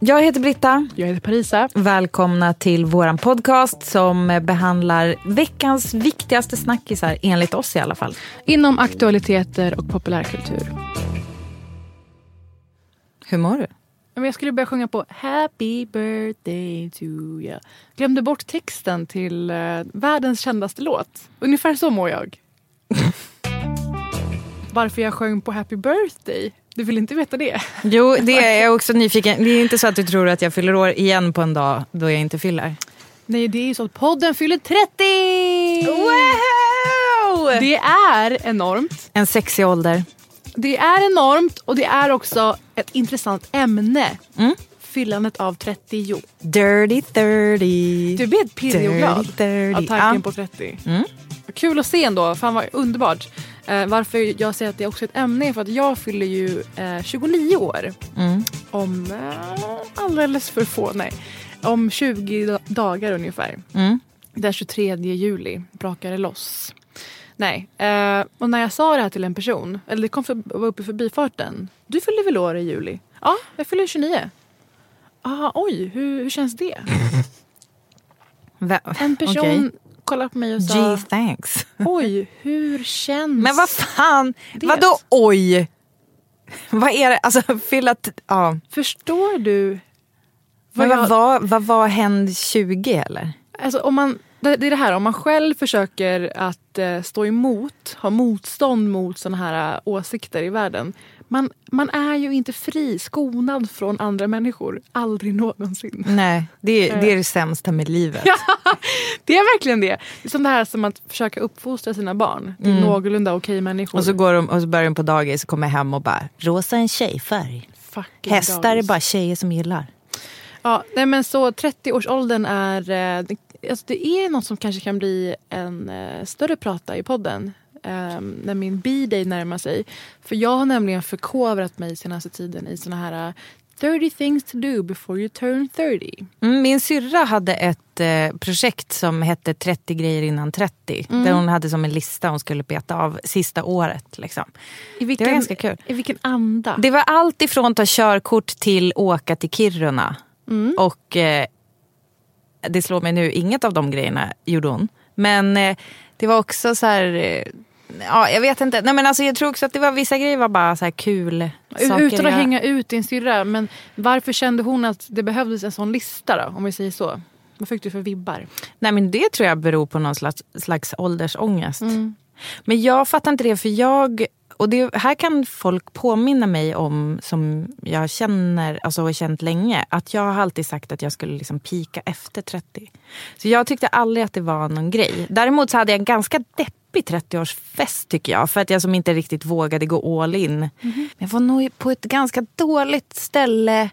Jag heter Britta. Jag heter Parisa. Välkomna till vår podcast som behandlar veckans viktigaste snackisar, enligt oss i alla fall. Inom aktualiteter och populärkultur. Hur mår du? Jag skulle börja sjunga på Happy birthday to you. Glömde bort texten till uh, världens kändaste låt. Ungefär så mår jag. Varför jag sjöng på Happy birthday? Du vill inte veta det? Jo, det är jag också nyfiken. Det är inte så att du tror att jag fyller år igen på en dag då jag inte fyller? Nej, det är ju så att podden fyller 30! Wow! Det är enormt. En sexig ålder. Det är enormt och det är också ett intressant ämne. Mm. Fyllandet av 30. Dirty 30. Du helt pirrig och glad Dirty 30. av tanken Ja. på 30. Mm. Kul att se ändå. Fan vad underbart. Eh, varför jag säger att det är också ett ämne är för att jag fyller ju eh, 29 år. Mm. Om eh, alldeles för få, nej. Om 20 da- dagar ungefär. Mm. Den 23 juli brakar det loss. Nej, eh, och när jag sa det här till en person, eller det kom för, var uppe i förbifarten. Du fyller väl år i juli? Ja, jag fyller 29. Ah, oj, hur, hur känns det? En person Okej. Kollade på mig och sa Gee, thanks. Oj, hur känns Men vad fan, det? vadå oj? Vad är det, alltså fylla, t- ja. Förstår du? Men jag- vad var, vad var händ 20 eller? Alltså, om man, det är det här, om man själv försöker att eh, stå emot, ha motstånd mot såna här eh, åsikter i världen. Man, man är ju inte fri, skonad från andra människor. Aldrig någonsin. Nej, det, det är det sämsta med livet. Det är verkligen det. Det är som det här som att försöka uppfostra sina barn till någorlunda okej människor. Och så, går de, och så börjar de på dagis och kommer hem och bara, rosa är en tjejfärg. Fucking Hästar är dagis. bara tjejer som gillar. Ja, nej men så 30-årsåldern är... eh, alltså det är något som kanske kan bli en eh, större prata i podden. Eh, när min B-day närmar sig. För jag har nämligen förkovrat mig senaste tiden i såna här eh, 30 things to do before you turn 30. Mm, min syrra hade ett eh, projekt som hette 30 grejer innan 30. Där hon hade som en lista hon skulle beta av sista året. Liksom. Vilken, Det var ganska kul. I vilken anda? Det var allt ifrån ta körkort till åka till Kiruna. Och eh, det slår mig nu, inget av de grejerna gjorde hon. Men eh, det var också så här... Ja, jag vet inte. Nej, men alltså, jag tror också att det var vissa grejer var bara så här kul saker. Utan att jag- hänga ut din syrra. Men varför kände hon att det behövdes en sån lista då? Om vi säger så. Vad fick du för vibbar? Nej men det tror jag beror på någon slags, slags åldersångest. Men jag fattar inte det för jag, och det, här kan folk påminna mig om som jag känner, alltså har känt länge. Att jag har alltid sagt att jag skulle liksom pika efter 30. Så jag tyckte aldrig att det var någon grej. Däremot så hade jag en ganska deppig 30-årsfest tycker jag. För att jag som inte riktigt vågade gå all in. Men jag var nog på ett ganska dåligt ställe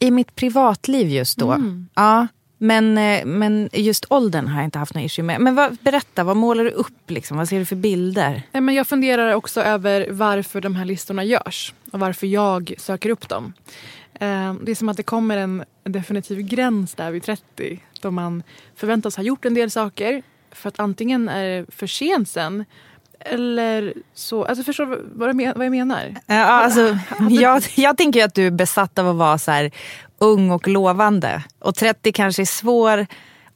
i mitt privatliv just då. Ja, men, eh, men just åldern har jag inte haft någon issue med. Men vad, berätta, vad målar du upp? Liksom? Vad ser du för bilder? Nej, men jag funderar också över varför de här listorna görs och varför jag söker upp dem. Eh, Det är som att det kommer en definitiv gräns där vid 30 då man förväntas ha gjort en del saker för att antingen är det för sent sen eller så... Alltså förstår du vad vad jag menar? Ja, alltså, jag, jag tänker att du är besatt av att vara så här, ung och lovande. Och 30 kanske är svår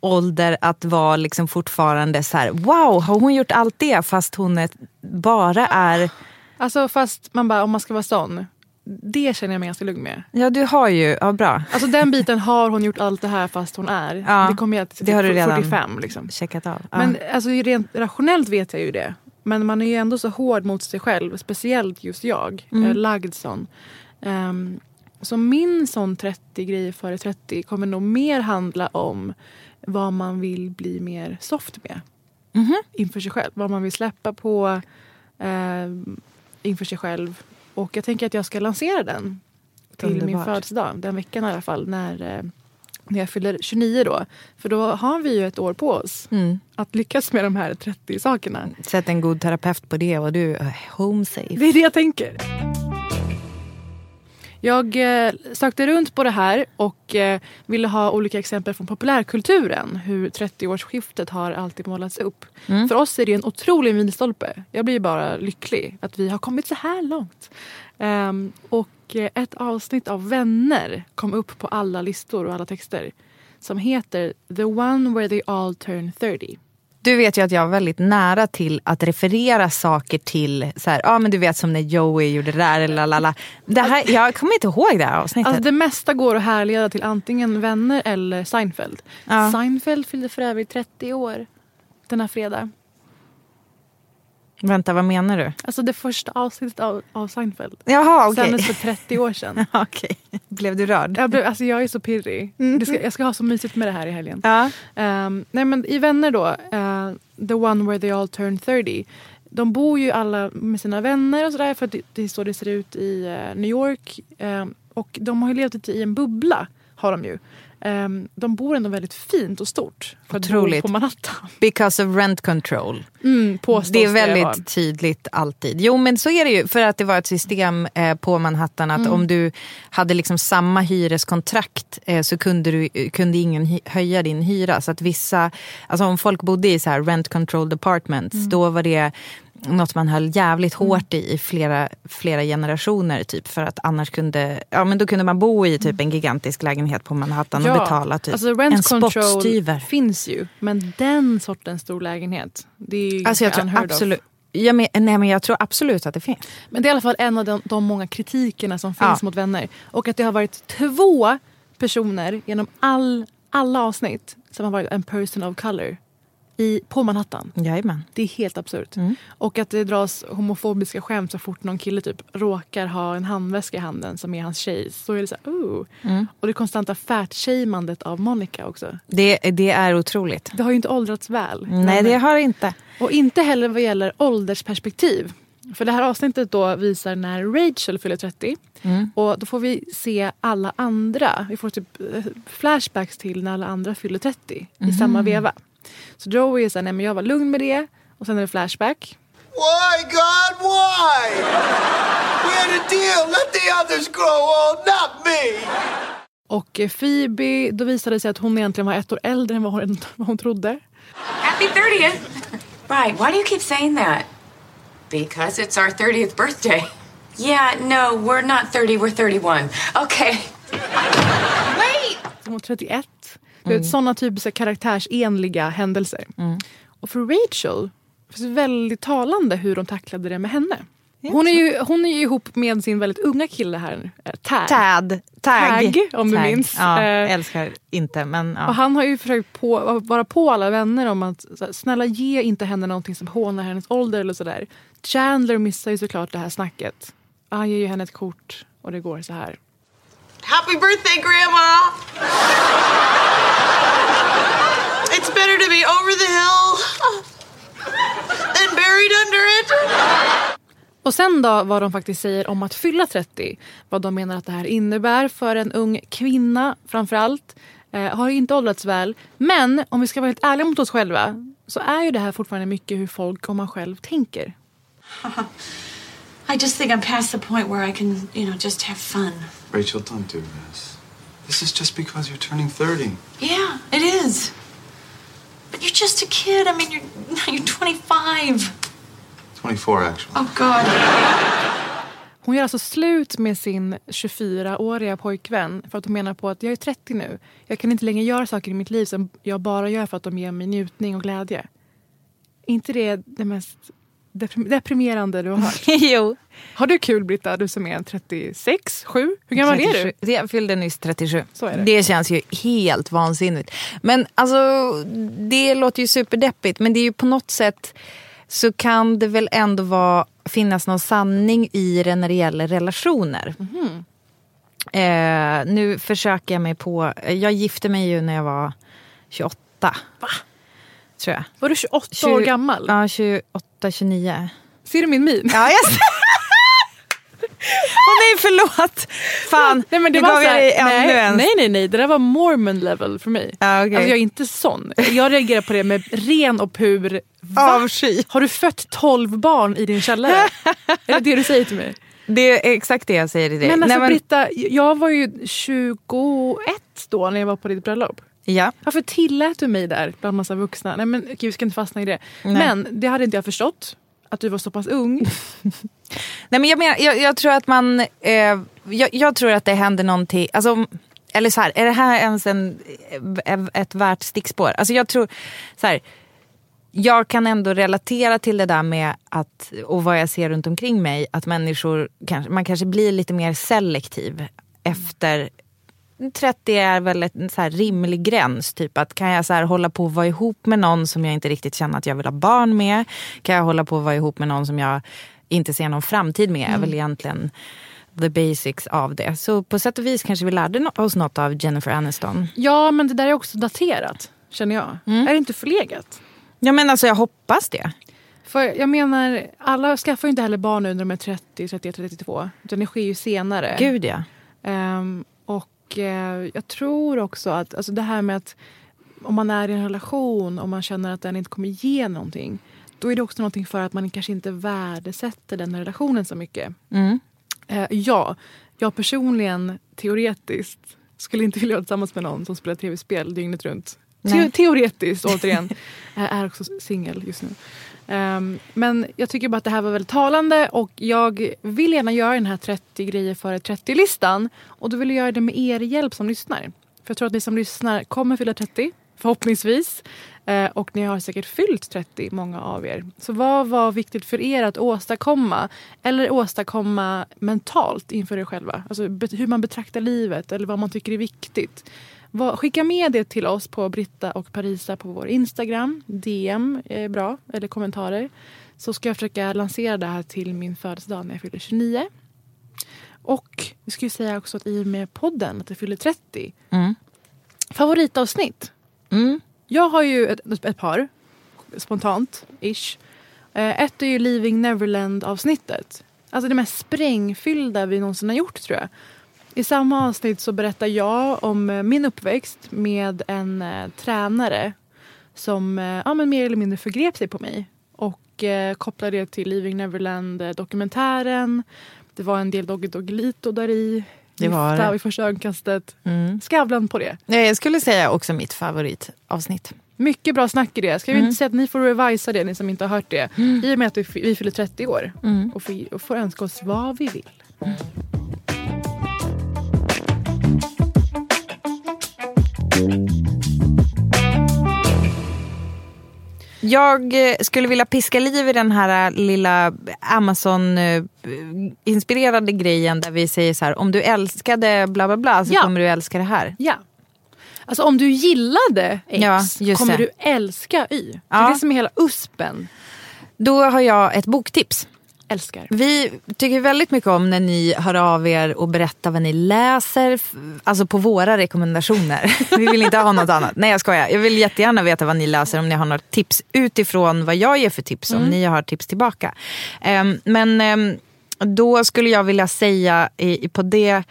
ålder att vara liksom fortfarande så här, wow, har hon gjort allt det fast hon är, bara är Alltså fast man bara, om man ska vara sån. Det känner jag mig ganska lugn med. Ja, du har ju... Ja, bra. Alltså den biten har hon gjort allt det här fast hon är. Ja, det kommer jag till det har du redan 45 liksom. Checkat av. Ja. Men alltså, rent rationellt vet jag ju det. Men man är ju ändå så hård mot sig själv. Speciellt just jag. Mm. Mm. Lagd sån. Ehm, så min sån 30 grejer före 30 kommer nog mer handla om vad man vill bli mer soft med. Mhm. Inför sig själv. Vad man vill släppa på ehm, inför sig själv. Och jag tänker att jag ska lansera den till min Underbart. födelsedag. Den veckan i alla fall. När, eh, när jag fyller 29 då. För då har vi ju ett år på oss Mm. att lyckas med de här 30 sakerna. Sätt en god terapeut på det och du är home safe. Det är det jag tänker. Jag eh, sökte runt på det här och eh, ville ha olika exempel från populärkulturen. Hur 30-årsskiftet har alltid målats upp. Mm. För oss är det en otrolig milstolpe. Jag blir bara lycklig att vi har kommit så här långt. Ehm, och eh, ett avsnitt av Vänner kom upp på alla listor och alla texter. Som heter The one where they all turn 30. Du vet ju att jag var väldigt nära till att referera saker till, så här, ja men du vet som när Joey gjorde det där eller lalala. Det här, jag kommer inte ihåg det här avsnittet. Alltså det mesta går att härleda till antingen Vänner eller Seinfeld. Ja. Seinfeld fyllde för övrigt 30 år denna fredag. Vänta, vad menar du? Alltså det första avsnittet av, av Seinfeld. Jaha, okej. Sändes för 30 år sedan. Okej. Blev du rörd? Jag, blev, alltså jag är så pirrig. Det ska, jag ska ha så mysigt med det här i helgen. Ja. Ehm, nej men I Vänner då, eh, The one where they all turn 30. De bor ju alla med sina vänner och sådär för att det, det är så det ser ut i eh, New York. Ehm, och de har ju levt lite i en bubbla, har de ju. Ehm, de bor ändå väldigt fint och stort för Otroligt. på Manhattan. Because of rent control. Mm, Det är väldigt tydligt alltid. Jo men så är det ju för att det var ett system eh, på Manhattan att om du hade liksom samma hyreskontrakt eh, så kunde, du, kunde ingen höja din hyra. Så att vissa, alltså om folk bodde i så här rent control departments då var det något man höll jävligt hårt i i flera, flera generationer. Typ, för att annars kunde, ja, men då kunde man bo i typ en gigantisk lägenhet på Manhattan och betala typ alltså rent en spottstyver. finns ju. Men den sortens stor lägenhet, det är ju Alltså jag tror of. absolut, ja, men, nej, men jag tror absolut att det finns. Men det är i alla fall en av de, de många kritikerna som finns Ja. mot vänner. Och att det har varit två personer genom all, alla avsnitt som har varit en person of color i, på Manhattan. Jajamän. Det är helt absurt. Mm. Och att det dras homofobiska skämt så fort någon kille typ råkar ha en handväska i handen som är hans tjejs. Så är det så här, oh. Mm. Och det konstanta fatshamandet av Monica också. Det, det är otroligt. Det har ju inte åldrats väl. Nej, det har det inte. Och inte heller vad gäller åldersperspektiv. För det här avsnittet då visar när Rachel fyller 30. Mm. Och då får vi se alla andra. Vi får typ eh, flashbacks till när alla andra fyller 30 i samma veva. Så Joey är såhär, nej men jag var lugn med det. Och sen är det flashback. Why, God, why? We had a deal. Let the others grow old, not me. Och eh, Phoebe, då visade det sig att hon egentligen var ett år äldre än vad hon, vad hon trodde. Happy 30th. Right. Why do you keep saying that? Because it's our 30th birthday. Yeah, no, we're not 30, we're 31. Okay. Wait! Hon var 31. Mm. Sådana typiska karaktärsenliga händelser. Och för Rachel, det är väldigt talande hur de tacklade det med henne. Hon är, ju, hon är ju ihop med sin väldigt unga kille här, eh, Tad. Tad. Tag. Tag, om du minns. Ja, Eh, älskar inte men ja. Och han har ju försökt på, vara på alla vänner om att så här, snälla ge inte henne någonting som hånar hennes ålder eller sådär. Chandler missar ju såklart det här snacket. Han ger ju henne ett kort och det går så här. Happy birthday, Grandma! It's better to be over the hill than buried under it. Och sen då vad de faktiskt säger om att fylla 30. Vad de menar att det här innebär för en ung kvinna framför allt. Eh, har inte åldrats väl. Men om vi ska vara helt ärliga mot oss själva så är ju det här fortfarande mycket hur folk och man själv tänker. I just think I'm past the point where I can, you know, just have fun. Rachel, don't do this. This is just because you're turning 30. Yeah, it is. But you're just a kid. I mean, you're you're 25. 24, actually. Oh God. Hon gör alltså slut med sin 24-åriga pojkvän för att hon menar på att jag är 30 nu. Jag kan inte längre göra saker i mitt liv som jag bara gör för att de ger mig njutning och glädje. Inte det det mest deprimerande du har hört. jo. Har du kul Britta, du som är 36, 7? Hur gammal är 37. du? Jag fyllde nyss 37. Så är det. känns ju helt vansinnigt. Men alltså, det låter ju superdeppigt. Men det är ju på något sätt så kan det väl ändå vara, finnas någon sanning i det när det gäller relationer. Mhm. Eh, nu försöker jag mig på, jag gifte mig ju när jag var 28. Va? Tror jag. Var du 28 år 20 gammal? Ja, 28, 29. Ser du min min? Ja, jag Åh nej, förlåt! Fan, Nej, men det nu gav jag dig ännu nej, en. nej, nej, nej, det där var mormon level för mig. Ja, okej. Alltså jag är inte sån. Jag reagerar på det med ren och pur va? Avsky. Har du fött 12 barn i din källare? är det det du säger till mig? Det är exakt det jag säger till dig. Men alltså Nej, Britta, jag var ju 21 då när jag var på ditt bröllop. Ja. Varför tillät du mig där bland massa vuxna? Nej men gud, vi ska inte fastna i det. Nej. Men det hade inte jag förstått. Att du var så pass ung. Nej, men jag, menar, jag, jag tror att man... Eh, jag, jag tror att det händer någonting... Alltså, eller så här, är det här ens en, eh, ett värt stickspår? Alltså jag tror... Så här, jag kan ändå relatera till det där med att, och vad jag ser runt omkring mig, att människor, kanske, man kanske blir lite mer selektiv efter 30 är väl en så rimlig gräns. Typ att kan jag så hålla på att vara ihop med någon som jag inte riktigt känner att jag vill ha barn med? Kan jag hålla på att vara ihop med någon som jag inte ser någon framtid med? är väl egentligen the basics av det. Så på sätt och vis kanske vi lärde oss något av Jennifer Aniston. Ja men det där är också daterat. Känner jag. Mm. Är det inte förlegat? Ja men alltså jag hoppas det. För jag menar, alla skaffar ju inte heller barn under de är 30, 31, 32. Utan det sker ju senare. Gud ja. Ehm, och eh, jag tror också att alltså det här med att om man är i en relation och man känner att den inte kommer ge någonting. Då är det också någonting för att man kanske inte värdesätter den relationen så mycket. Mm. Eh, ja, jag personligen teoretiskt skulle inte vilja vara tillsammans med någon som spelar tv-spel dygnet runt. Te- Nej. teoretiskt återigen. Är också singel just nu. Um, men jag tycker bara att det här var väldigt talande och jag vill gärna göra den här 30 grejer före 30-listan. Och då vill jag göra det med er hjälp som lyssnar. För jag tror att ni som lyssnar kommer fylla 30, förhoppningsvis. Uh, och ni har säkert fyllt 30, många av er. Så vad var viktigt för er att åstadkomma? Eller åstadkomma mentalt inför er själva? Alltså hur man betraktar livet eller vad man tycker är viktigt. Skicka med det till oss på Britta och Parisa på vår Instagram. DM är bra, eller kommentarer. Så ska jag försöka lansera det här till min födelsedag när jag fyller 29. Och vi ska ju säga också att i och med podden, att jag fyller 30. Mm. Favoritavsnitt? Mm. Jag har ju ett, ett par, spontant, ish. Eh, Ett är ju Leaving Neverland-avsnittet. Alltså det mest sprängfyllda vi någonsin har gjort tror jag. I samma avsnitt så berättar jag om eh, min uppväxt med en eh, tränare som eh, ja, men mer eller mindre förgrep sig på mig. Och eh, kopplar det till Leaving Neverland-dokumentären. Det var en del Doggy Doggelito där i. Det var det. vid första ögonkastet. Mm. Skavlan på det. Ja, Jag skulle säga också mitt favoritavsnitt. Mycket bra snack i det. Ska vi Mm. inte säga att ni får revisa det, ni som inte har hört det. I och med att vi, vi fyller 30 år Mm. och, får, och får önska oss vad vi vill. Jag eh, skulle vilja piska liv i den här eh, lilla Amazon-inspirerade grejen där vi säger så här, om du älskade bla bla bla så Ja. kommer du älska det här. Ja. Alltså om du gillade X Ja, kommer det. du älska Y. Det Ja. är det som är hela USPen. Då har jag ett boktips. Älskar. Vi tycker väldigt mycket om när ni hör av er och berättar vad ni läser. Alltså på våra rekommendationer. Vi vill inte ha något annat. Nej jag skojar. Jag vill jättegärna veta vad ni läser. Om ni har något tips utifrån vad jag ger för tips. Om ni har tips tillbaka. Ehm, men ehm, då skulle jag vilja säga i, på det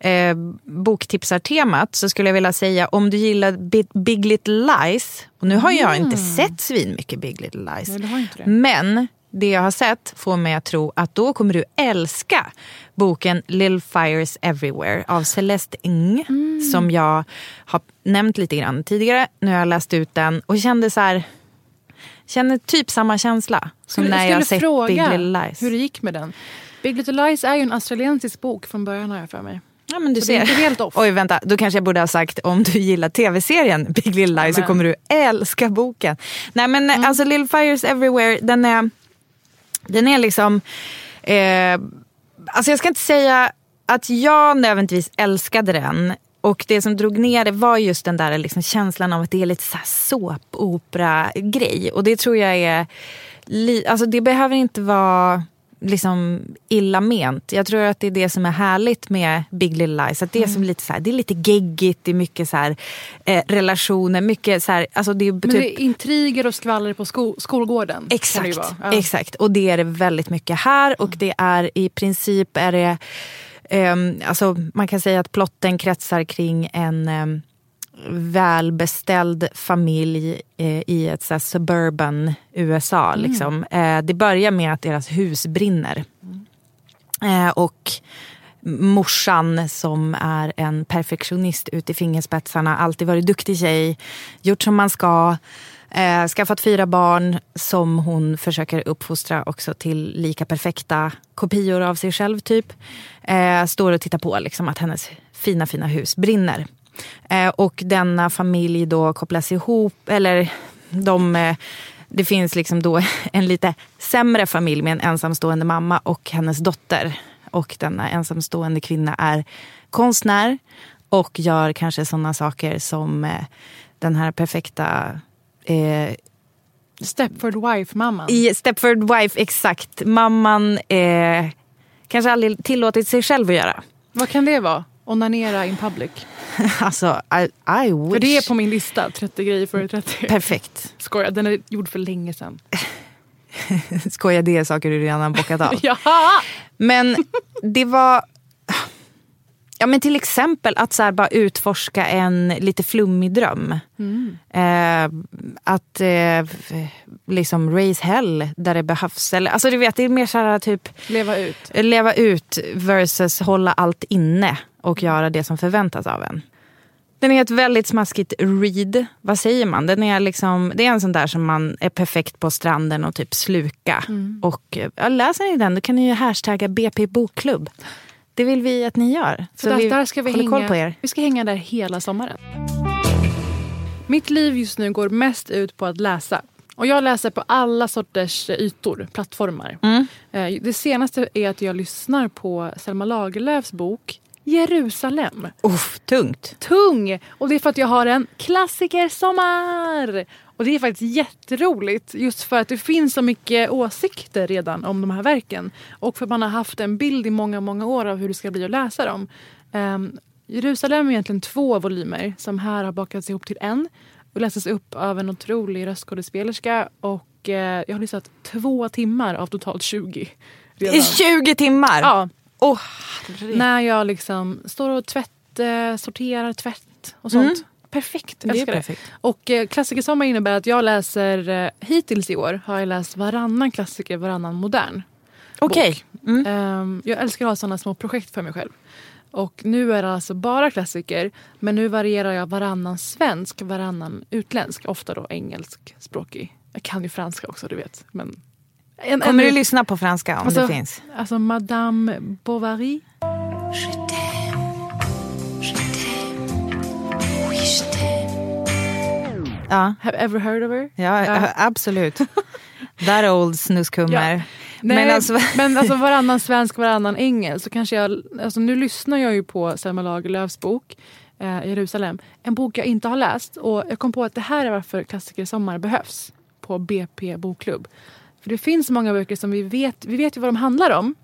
eh, boktipsartemat så skulle jag vilja säga om du gillar Big, Big Little Lies. Och nu har jag inte sett svin mycket Big Little Lies. Nej. Men det jag har sett får mig att tro att då kommer du älska boken Little Fires Everywhere av Celeste Ng. Som jag har nämnt lite grann tidigare. Nu har jag läst ut den och kände så här. Känner typ samma känsla som Skulle- när jag sett fråga Big Little Lies. hur det gick med den. Big Little Lies är ju en australiensisk bok från början har jag för mig. Ja, men du Så det är ser. inte helt off. Oj, vänta. Då kanske jag borde ha sagt om du gillar tv-serien Big Little Lies så Amen. kommer du älska boken. Nej, men Mm. alltså Little Fires Everywhere, den är... Den är liksom... Eh, alltså jag ska inte säga att jag nödvändigtvis älskade den. Och det som drog ner det var just den där liksom känslan av att det är lite såpopera-grej. Och det tror jag är... Li, alltså det behöver inte vara liksom illa ment. Jag tror att det är det som är härligt med Big Little Lies. Att det, är som lite så här, det är lite geggigt, det är mycket så här, eh, relationer, mycket så här, alltså det är Men typ, det är intriger och skvaller på sko skolgården. Exakt. Ja. exakt. Och det är det väldigt mycket här. Och det är i princip är det, ehm, alltså man kan säga att plotten kretsar kring en um, välbeställd familj eh, i ett så suburban USA. Liksom. Eh, det börjar med att deras hus brinner. Eh, och morsan som är en perfektionist ut i fingerspetsarna, alltid varit duktig tjej, gjort som man ska. Eh, skaffat fyra barn som hon försöker uppfostra också till lika perfekta kopior av sig själv. typ. Eh, står och tittar på liksom, att hennes fina fina hus brinner. Eh, och denna familj då kopplas ihop, eller de, eh, det finns liksom då en lite sämre familj med en ensamstående mamma och hennes dotter. Och denna ensamstående kvinna är konstnär och gör kanske sådana saker som eh, den här perfekta eh, Stepford Wife-mamman. Stepford Wife, exakt. Mamman eh, kanske aldrig tillåtit sig själv att göra. Vad kan det vara? Onanera in public. Alltså, I, I wish. För det är på min lista, 30 grejer före 30. Perfekt. Skojar, den är gjord för länge sedan. Skoja, det är saker du redan har bockat av. Jaha! Men det var... Ja, men till exempel att så bara utforska en lite flummig dröm. Eh, att eh, liksom raise hell där det behövs. Eller, alltså du vet, det är mer så här typ Leva ut. leva ut versus hålla allt inne och göra det som förväntas av en. Den är ett väldigt smaskigt read. Vad säger man? Den är liksom, det är en sån där som man är perfekt på stranden och typ sluka. Och eh, ja, läser ni den då kan ni ju hashtagga BP bokklubb. Det vill vi att ni gör. Så, där, vi där ska vi hänga. koll på er. Vi ska hänga där hela sommaren. Mitt liv just nu går mest ut på att läsa. Och jag läser på alla sorters eh, ytor, plattformar. Mm. Eh, Det senaste är att jag lyssnar på Selma Lagerlöfs bok Jerusalem. Uff, tungt. Tung! Och det är för att jag har en klassikersommar! Och det är faktiskt jätteroligt just för att det finns så mycket åsikter redan om de här verken. Och för att man har haft en bild i många, många år av hur det ska bli att läsa dem. Um, Jerusalem är egentligen två volymer som här har bakats ihop till en och läses upp av en otrolig röstskådespelerska. Och eh, jag har lyssnat två timmar av totalt 20. redan. I 20 timmar? Ja, Åh, när jag liksom står och tvätt, eh, sorterar tvätt och sånt. Perfekt, Mm. Det är älskar det. perfekt. Och eh, klassikersommar innebär att jag läser, eh, hittills i år har jag läst varannan klassiker, varannan modern. Okej. Mm. Ehm, jag älskar att ha sådana små projekt för mig själv. Och nu är det alltså bara klassiker, men nu varierar jag varannan svensk, varannan utländsk, ofta då engelskspråkig. Jag kan ju franska också, du vet. Men en, Kommer en- du lyssna på franska om Alltså- det finns? Alltså Madame Bovary. Ja, Have ever heard of her? ja, Ja. absolut. That old snuskummer. Ja. Men Nej, alltså- men alltså varannan svensk, varannan engelsk. Så kanske jag, alltså nu lyssnar jag ju på Selma Lagerlöfs bok eh, Jerusalem. En bok jag inte har läst. Och jag kom på att det här är varför Klassiker i sommar behövs på BP bokklubb. För det finns många böcker som vi vet, vi vet ju vad de handlar om.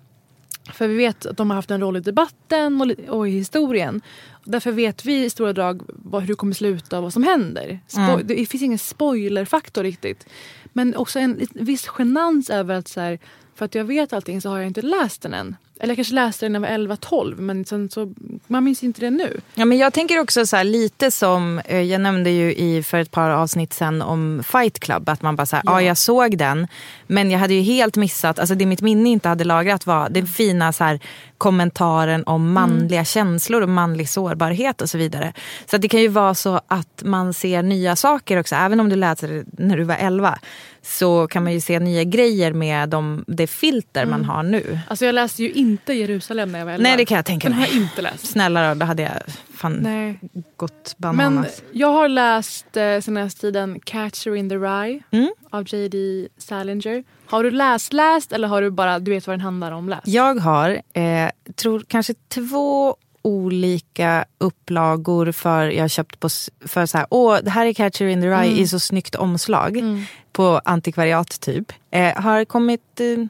För vi vet att de har haft en roll i debatten och, och i historien. Och därför vet vi i stora drag vad, hur det kommer sluta och vad som händer. Spo- Mm. Det finns ingen spoilerfaktor riktigt. Men också en lit- viss genans över att så här, för att jag vet allting så har jag inte läst den än. Eller jag kanske läste den när jag var 11-12 men sen så, man minns inte det nu. Ja, men jag tänker också så här, lite som, eh, jag nämnde ju i, för ett par avsnitt sen om Fight Club, att man bara så här, ja. Ja. jag såg den, men jag hade ju helt missat, alltså det mitt minne inte hade lagrat var den fina så här, kommentaren om manliga känslor och manlig sårbarhet och så vidare. Så det kan ju vara så att man ser nya saker också, även om du läste det när du var 11 så kan man ju se nya grejer med de, det filter man har nu. Alltså jag läste ju inte Jerusalem när jag var 11. Nej, det kan jag tänka Den har mig. jag inte läst. Snälla då, då hade jag fan Nej. gått Men bananas. jag har läst eh, senaste tiden Catcher in the Rye Mm. av J.D. Salinger. Har du läst läst eller har du bara, du vet vad den handlar om, läst? Jag har, eh, tror kanske två olika upplagor för jag har köpt på, för så här, åh det här är Catcher in the Rye i så snyggt omslag på antikvariat typ. Eh, har kommit eh,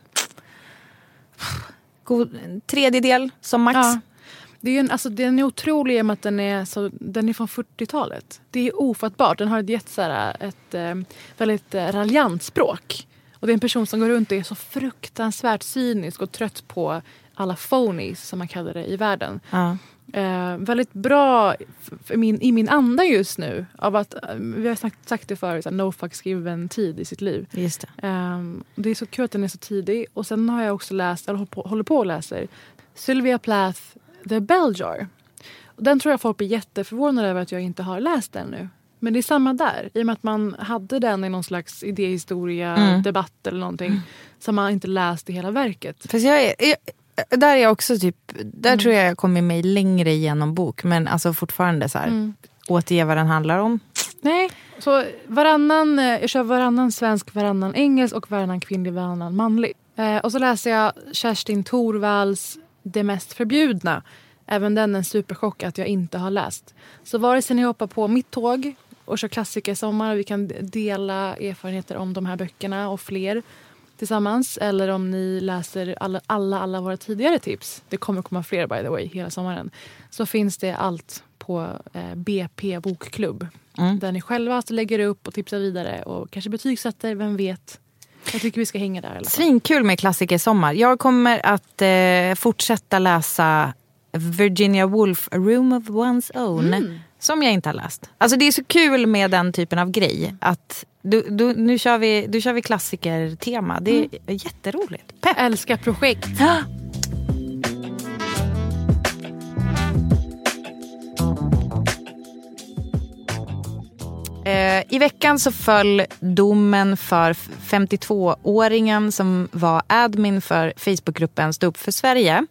god, en tredjedel som max. Ja. Det är en, alltså, den är otrolig i och med att den är, så, den är från 40-talet. Det är ofattbart. Den har ett, jätte, så här, ett eh, väldigt eh, raljant språk. Och det är en person som går runt och är så fruktansvärt cynisk och trött på alla phonies som man kallar det i världen. Ja. Eh, väldigt bra min, i min anda just nu. Av att, eh, vi har sagt, sagt det förut, så no fucks given tid i sitt liv. Just det. Ehm, det är så kul att den är så tidig. Och sen har jag också läst, eller håller på, håller på och läser, Sylvia Plath, The Bell Jar. Och den tror jag folk blir jätteförvånade över att jag inte har läst den nu. Men det är samma där. I och med att man hade den i någon slags idéhistoria, Mm. debatt eller någonting. Så har man inte läst i hela verket. Fast jag är, jag, där är jag också typ, där tror jag jag kommer mig längre genom bok. Men alltså fortfarande så här, Mm. återge vad den handlar om. Nej, så varannan, eh, jag kör varannan svensk, varannan engelsk och varannan kvinnlig, varannan manlig. Eh, och så läser jag Kerstin Thorvalls Det mest förbjudna. Även den en superchock att jag inte har läst. Så vare sig ni hoppar på mitt tåg och kör klassiker sommar och vi kan dela erfarenheter om de här böckerna och fler tillsammans. Eller om ni läser alla, alla, alla våra tidigare tips. Det kommer komma fler by the way hela sommaren. Så finns det allt på eh, BP Bokklubb. Mm. Där ni själva alltså lägger upp och tipsar vidare och kanske betygsätter, vem vet. Jag tycker vi ska hänga där. Svinkul med klassiker sommar. Jag kommer att eh, fortsätta läsa Virginia Woolf, A Room of One's Own. Mm. Som jag inte har läst. Alltså det är så kul med den typen av grej. Att du, du, nu kör vi, du kör vi klassikertema. Det är Mm. jätteroligt. Pepp. Älskar projekt. Eh, I veckan så föll domen för 52-åringen som var admin för Facebookgruppen Stå upp för Sverige.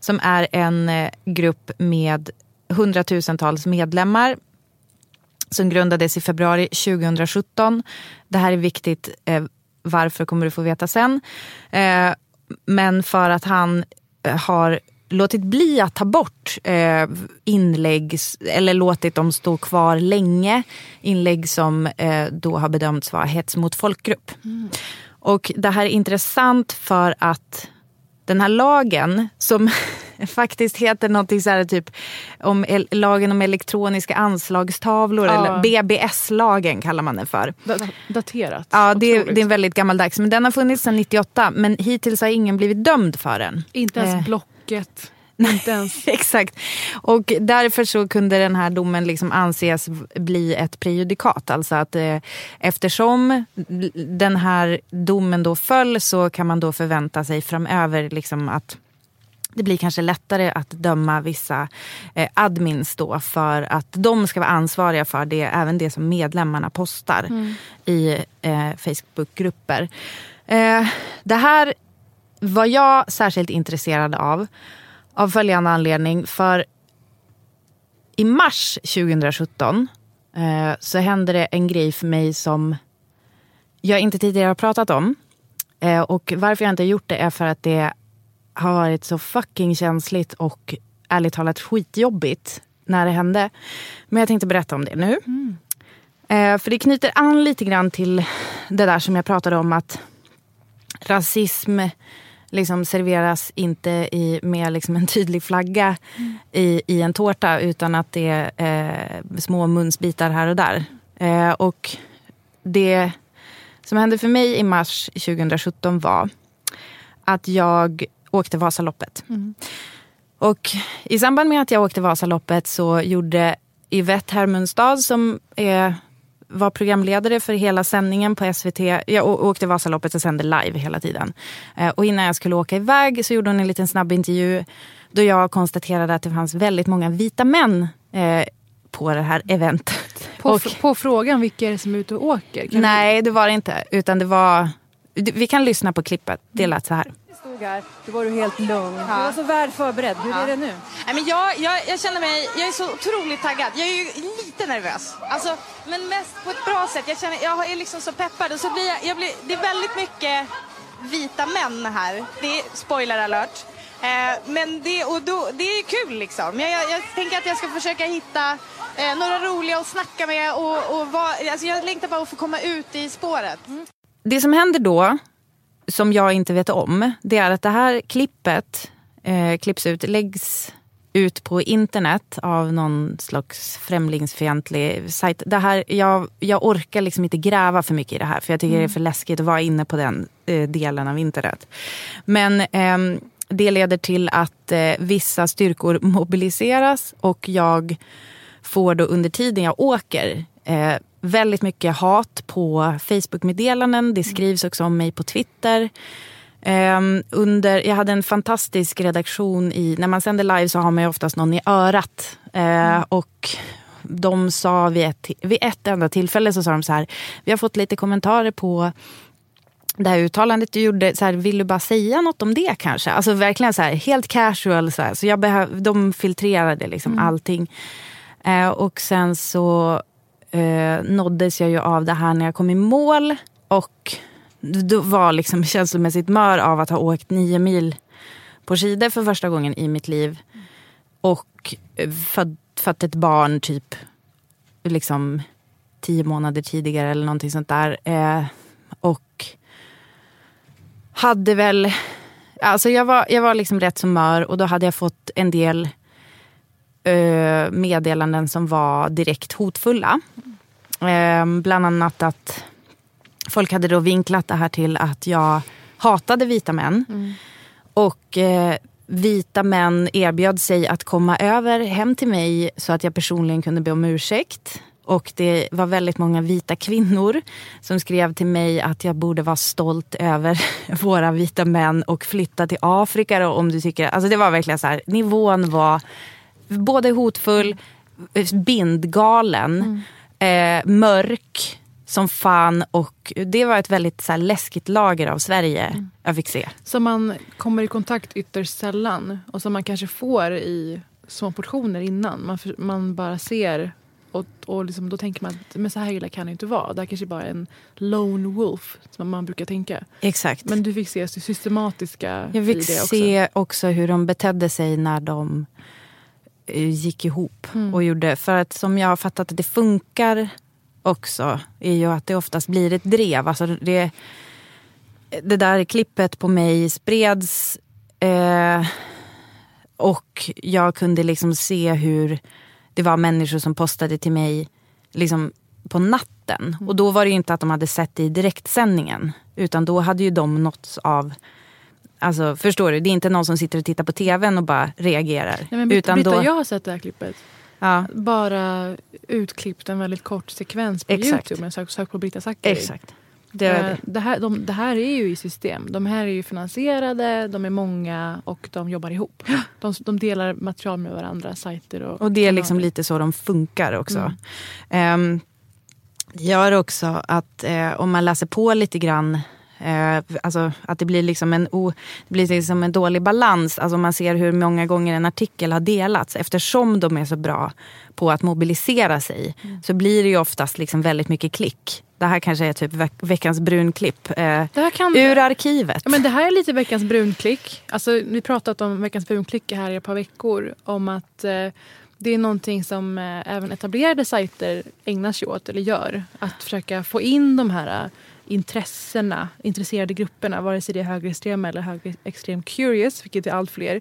Som är en eh, grupp med hundratusentals medlemmar som grundades i februari 2017. Det här är viktigt. Eh, varför kommer du få veta sen. Eh, men för att han eh, har låtit bli att ta bort eh, inlägg eller låtit dem stå kvar länge. Inlägg som eh, då har bedömts vara hets mot folkgrupp. Och det här är intressant för att den här lagen som faktiskt heter någonting så här typ om el- lagen om elektroniska anslagstavlor Ja. eller BBS-lagen kallar man den för. Da- daterat. Ja, det det är väldigt gammaldags. Men den har funnits sedan 98 men hittills har ingen blivit dömd för den. Inte ens Eh. Blocket. Inte ens... Exakt. Och därför så kunde den här domen liksom anses bli ett prejudikat. Alltså att eh, eftersom den här domen då föll så kan man då förvänta sig framöver liksom att det blir kanske lättare att döma vissa eh, admins då för att de ska vara ansvariga för det, även det som medlemmarna postar i eh, Facebookgrupper. Eh, det här var jag särskilt intresserad av av följande anledning. För i mars 2017 eh, så hände det en grej för mig som jag inte tidigare har pratat om. Eh, och varför jag inte har gjort det är för att det har varit så fucking känsligt och ärligt talat skitjobbigt när det hände. Men jag tänkte berätta om det nu. Eh, för det knyter an lite grann till det där som jag pratade om att rasism liksom serveras inte i, med liksom en tydlig flagga i, i en tårta utan att det är eh, små munsbitar här och där. Eh, och det som hände för mig i mars 2017 var att jag åkte Vasaloppet. Och i samband med att jag åkte Vasaloppet så gjorde Yvette Hermunstad som är, var programledare för hela sändningen på SVT. Jag åkte Vasaloppet och sände live hela tiden. Eh, och innan jag skulle åka iväg så gjorde hon en liten snabb intervju då jag konstaterade att det fanns väldigt många vita män eh, på det här eventet. På, Och- på frågan vilka är det som är ute och åker? Nej, det var det inte. Utan det var... Vi kan lyssna på klippet. Det lät så här. här, då var du helt lugn. Du var så väl förberedd. Hur är det nu? Nej, men jag, jag, jag känner mig, jag är så otroligt taggad. Jag är ju lite nervös. Alltså, men mest på ett bra sätt. Jag, känner, jag är liksom så peppad. Och så blir jag, jag blir, det är väldigt mycket vita män här. Det är spoiler alert. Eh, men det, och då, det är kul liksom. Jag, jag, jag tänker att jag ska försöka hitta eh, några roliga att snacka med. Och, och va, alltså jag längtar bara att få komma ut i spåret. Det som händer då, som jag inte vet om, det är att det här klippet eh, klipps ut, läggs ut på internet av någon slags främlingsfientlig sajt. Det här, jag, jag orkar liksom inte gräva för mycket i det här för jag tycker det är för läskigt att vara inne på den eh, delen av internet. Men ehm, det leder till att eh, vissa styrkor mobiliseras och jag får då under tiden jag åker eh, väldigt mycket hat på Facebook-meddelanden. Det skrivs också om mig på Twitter. Ehm, under, jag hade en fantastisk redaktion i... När man sänder live så har man ju oftast någon i örat. Eh, och de sa vid ett, vid ett enda tillfälle så sa de så här. Vi har fått lite kommentarer på det här uttalandet du gjorde, så här, vill du bara säga något om det kanske? Alltså verkligen så här, helt casual. Så, här. så jag behöv, de filtrerade liksom allting. Eh, och sen så eh, nåddes jag ju av det här när jag kom i mål. Och då var liksom känslomässigt mör av att ha åkt nio mil på skidor för första gången i mitt liv. Och fött ett barn typ liksom tio månader tidigare eller någonting sånt där. Eh, och hade väl... Alltså jag var, jag var liksom rätt så mör och då hade jag fått en del eh, meddelanden som var direkt hotfulla. Eh, bland annat att folk hade då vinklat det här till att jag hatade vita män. Och eh, vita män erbjöd sig att komma över hem till mig så att jag personligen kunde be om ursäkt. Och det var väldigt många vita kvinnor som skrev till mig att jag borde vara stolt över våra vita män och flytta till Afrika då, om du tycker... Alltså det var verkligen så här, nivån var både hotfull, bindgalen, eh, mörk som fan och det var ett väldigt så här, läskigt lager av Sverige jag fick se. Som man kommer i kontakt ytterst sällan och som man kanske får i små portioner innan. Man, man bara ser och, och liksom, då tänker man att men så här illa kan det inte vara. Det här kanske bara är en lone wolf som man brukar tänka. Exakt. Men du fick se systematiska Jag fick det också. se också hur de betedde sig när de gick ihop. Mm. och gjorde För att som jag har fattat att det funkar också är ju att det oftast blir ett drev. Alltså det, det där klippet på mig spreds eh, och jag kunde liksom se hur det var människor som postade till mig liksom på natten. Och då var det inte att de hade sett det i direktsändningen. Utan då hade ju de nåtts av Alltså förstår du? Det är inte någon som sitter och tittar på tvn och bara reagerar. Nej, men Britta, utan då, jag har sett det här klippet. ja, Bara utklippt en väldigt kort sekvens på Exakt. Youtube. Sök, sök på Britta Zackari. exakt. Det, Eh, Det här, de, det här är ju i system. De här är ju finansierade, de är många och de jobbar ihop. De, de delar material med varandra, sajter och och det är liksom lite så de funkar också. Mm. Ehm, det gör också att eh, om man läser på lite grann Eh, alltså att det blir, liksom en o, det blir liksom en dålig balans. Alltså man ser hur många gånger en artikel har delats. Eftersom de är så bra på att mobilisera sig så blir det ju oftast liksom väldigt mycket klick. Det här kanske är typ veck, veckans brunklipp. Eh, kan, ur arkivet. Ja, men det här är lite veckans brunklick. Alltså, vi pratat om veckans brunklick här i ett par veckor. Om att eh, det är någonting som eh, även etablerade sajter ägnar sig åt eller gör. Att försöka få in de här eh, intressena, intresserade grupperna, vare sig det är högerextrema eller högerextrem curious, vilket är allt fler.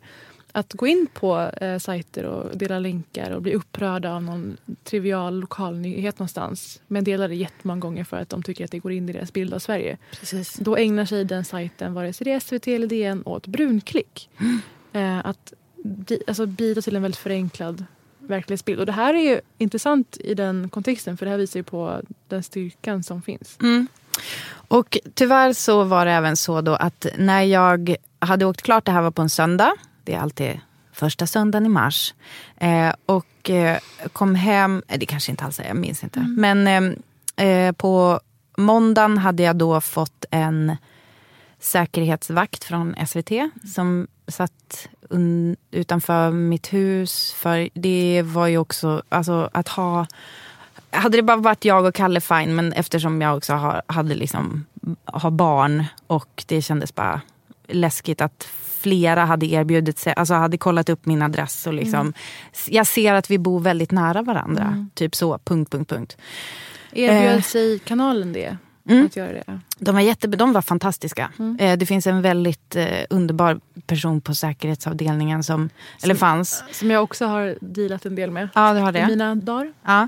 Att gå in på eh, sajter och dela länkar och bli upprörda av någon trivial lokal nyhet någonstans. Men delar det jättemånga gånger för att de tycker att det går in i deras bild av Sverige. Precis. Då ägnar sig den sajten, vare sig det är SVT eller DN, åt brunklick. Eh, att alltså, bidra till en väldigt förenklad verklighetsbild. Och det här är ju intressant i den kontexten för det här visar ju på den styrkan som finns. Mm. Och tyvärr så var det även så då att när jag hade åkt klart, det här var på en söndag. Det är alltid första söndagen i mars. Eh, och eh, kom hem, eh, det kanske inte alls är, jag minns inte. Men eh, eh, på måndagen hade jag då fått en säkerhetsvakt från SVT som satt utanför mitt hus. För det var ju också, alltså att ha hade det bara varit jag och Kalle fine men eftersom jag också har, hade liksom, har barn och det kändes bara läskigt att flera hade erbjudit sig, alltså hade kollat upp min adress och liksom, Mm. jag ser att vi bor väldigt nära varandra. Mm. Typ så, punkt, punkt, punkt. Erbjöd Eh. sig kanalen det? Mm. Att göra det? De var, jätte, de var fantastiska. Mm. Eh, det finns en väldigt eh, underbar person på säkerhetsavdelningen som, eller fanns. Som jag också har dealat en del med. Ja, du har det. I mina dagar. Ja.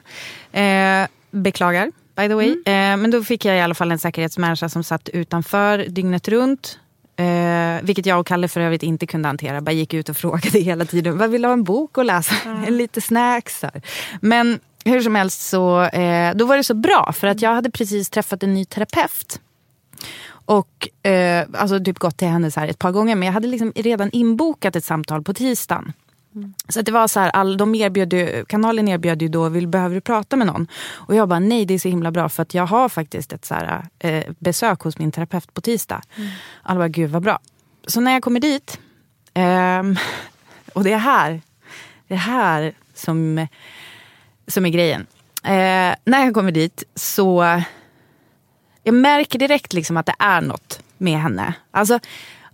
Eh, beklagar, by the way. Mm. Eh, men då fick jag i alla fall en säkerhetsmänniska som satt utanför dygnet runt. Eh, vilket jag och Kalle för övrigt inte kunde hantera. Bara gick ut och frågade hela tiden. Vad vill du ha en bok att läsa? en lite snacks. här. Men hur som helst så eh, då var det så bra. För att jag hade precis träffat en ny terapeut. Och eh, alltså typ gått till henne så här ett par gånger. Men jag hade liksom redan inbokat ett samtal på tisdagen. Så att det var så här, all, de erbjöd ju, kanalen erbjöd ju då, vill, behöver du prata med någon? Och jag bara, nej det är så himla bra för att jag har faktiskt ett så här, eh, besök hos min terapeut på tisdag. Alla bara, gud vad bra. Så när jag kommer dit, ehm, och det är här, det är här som, som är grejen. Eh, när jag kommer dit så, jag märker direkt liksom att det är något med henne. Alltså,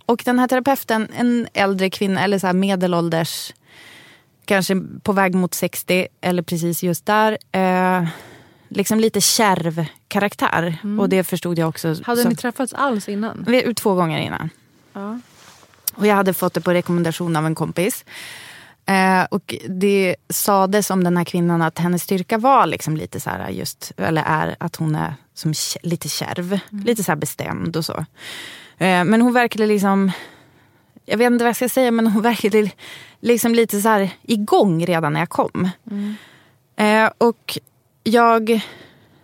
och den här terapeuten, en äldre kvinna eller så medelålders, kanske på väg mot 60 eller precis just där. Eh, liksom lite kärv karaktär. Och det förstod jag också. Hade som- ni träffats alls innan? vi, två gånger innan. Ja. Och jag hade fått det på rekommendation av en kompis. Eh, och det sades om den här kvinnan att hennes styrka var liksom lite så här just, eller är att hon är som lite kärv. Lite så här bestämd och så. Eh, men hon verkade liksom, jag vet inte vad jag ska säga, men hon verkade liksom lite så här igång redan när jag kom. Eh, och jag,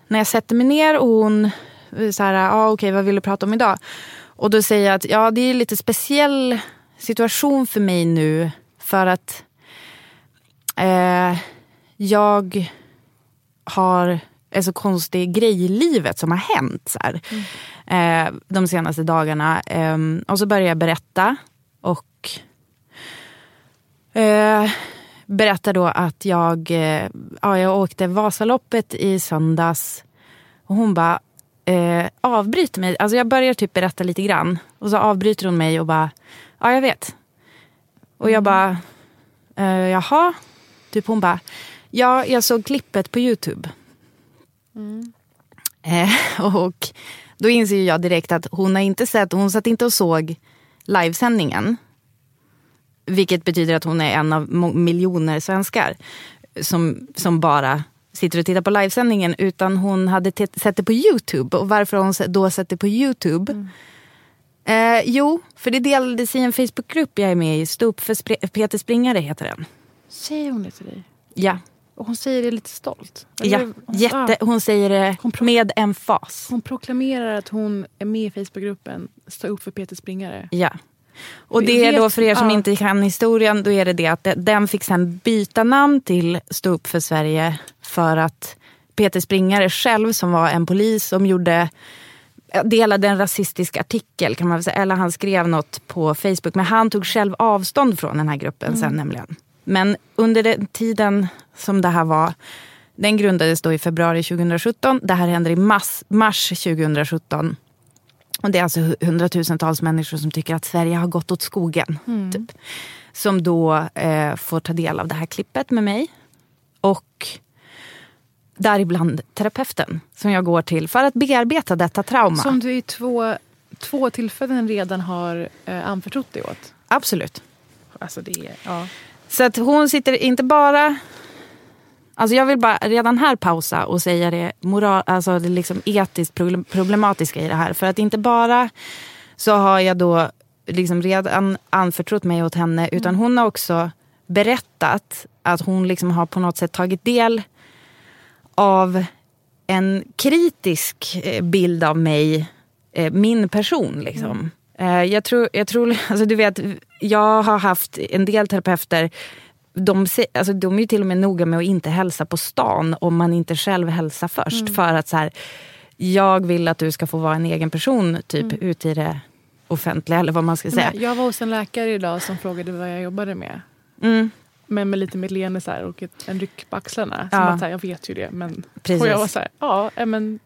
när jag sätter mig ner och hon så här, ah, okej vad vill du prata om idag? Och då säger jag att ja, det är lite speciell situation för mig nu för att eh, jag har en så konstig grej i livet som har hänt så här, eh, de senaste dagarna. Eh, och så börjar jag berätta och eh, berättar då att jag, eh, ja, jag åkte Vasaloppet i söndags och hon bara eh, avbryter mig. Alltså jag börjar typ berätta lite grann och så avbryter hon mig och bara, ja jag vet. Och jag bara, eh, jaha? Typ hon bara, ja jag såg klippet på Youtube. Eh, och då inser jag direkt att hon har inte sett, hon satt inte och såg livesändningen. Vilket betyder att hon är en av miljoner svenskar som, som bara sitter och tittar på livesändningen. Utan hon hade sett det på Youtube. Och varför har hon då sett det på Youtube? Eh, jo, för det delades i en Facebookgrupp jag är med i. Stå upp för Spre- Peter Springare heter den. Säger hon det till dig? Ja, Och hon säger det lite stolt? ja Eller- jätte, Ah. hon säger det med en fas. Hon proklamerar att hon är med i Facebookgruppen Stå upp för Peter Springare. Ja. Och det är då för er som ja. inte kan historien, då är det det att de- den fick sen byta namn till Stå upp för Sverige för att Peter Springare själv som var en polis som gjorde delade en rasistisk artikel kan man säga, eller han skrev något på Facebook men han tog själv avstånd från den här gruppen sen nämligen. Men under den tiden som det här var, den grundades då i februari 2017, det här händer i mars, mars 2017. Och det är alltså hu- hundratusentals människor som tycker att Sverige har gått åt skogen. Typ. Som då eh, får ta del av det här klippet med mig. Och däribland terapeuten som jag går till för att bearbeta detta trauma. Som du i två, två tillfällen redan har eh, anförtrott dig åt. Absolut. Alltså det ja. Så att hon sitter inte bara... Alltså jag vill bara redan här pausa och säga det, moral, alltså det liksom etiskt problem- problematiska i det här. För att inte bara så har jag då liksom redan anförtrott mig åt henne utan hon har också berättat att hon liksom har på något sätt tagit del av en kritisk eh, bild av mig, eh, min person. Liksom. Eh, Jag tror, jag tror alltså du vet, jag har haft en del terapeuter de, alltså, de är ju till och med noga med att inte hälsa på stan om man inte själv hälsar först. För att så här, jag vill att du ska få vara en egen person typ ute i det offentliga eller vad man ska säga. Nej, jag var hos en läkare idag som frågade vad jag jobbade med. Mm. Men med lite med leende så här, och ett, en ryck på axlarna. Som Ja. att, här, jag vet ju det. Men, Precis. och jag var så här, ja eh, men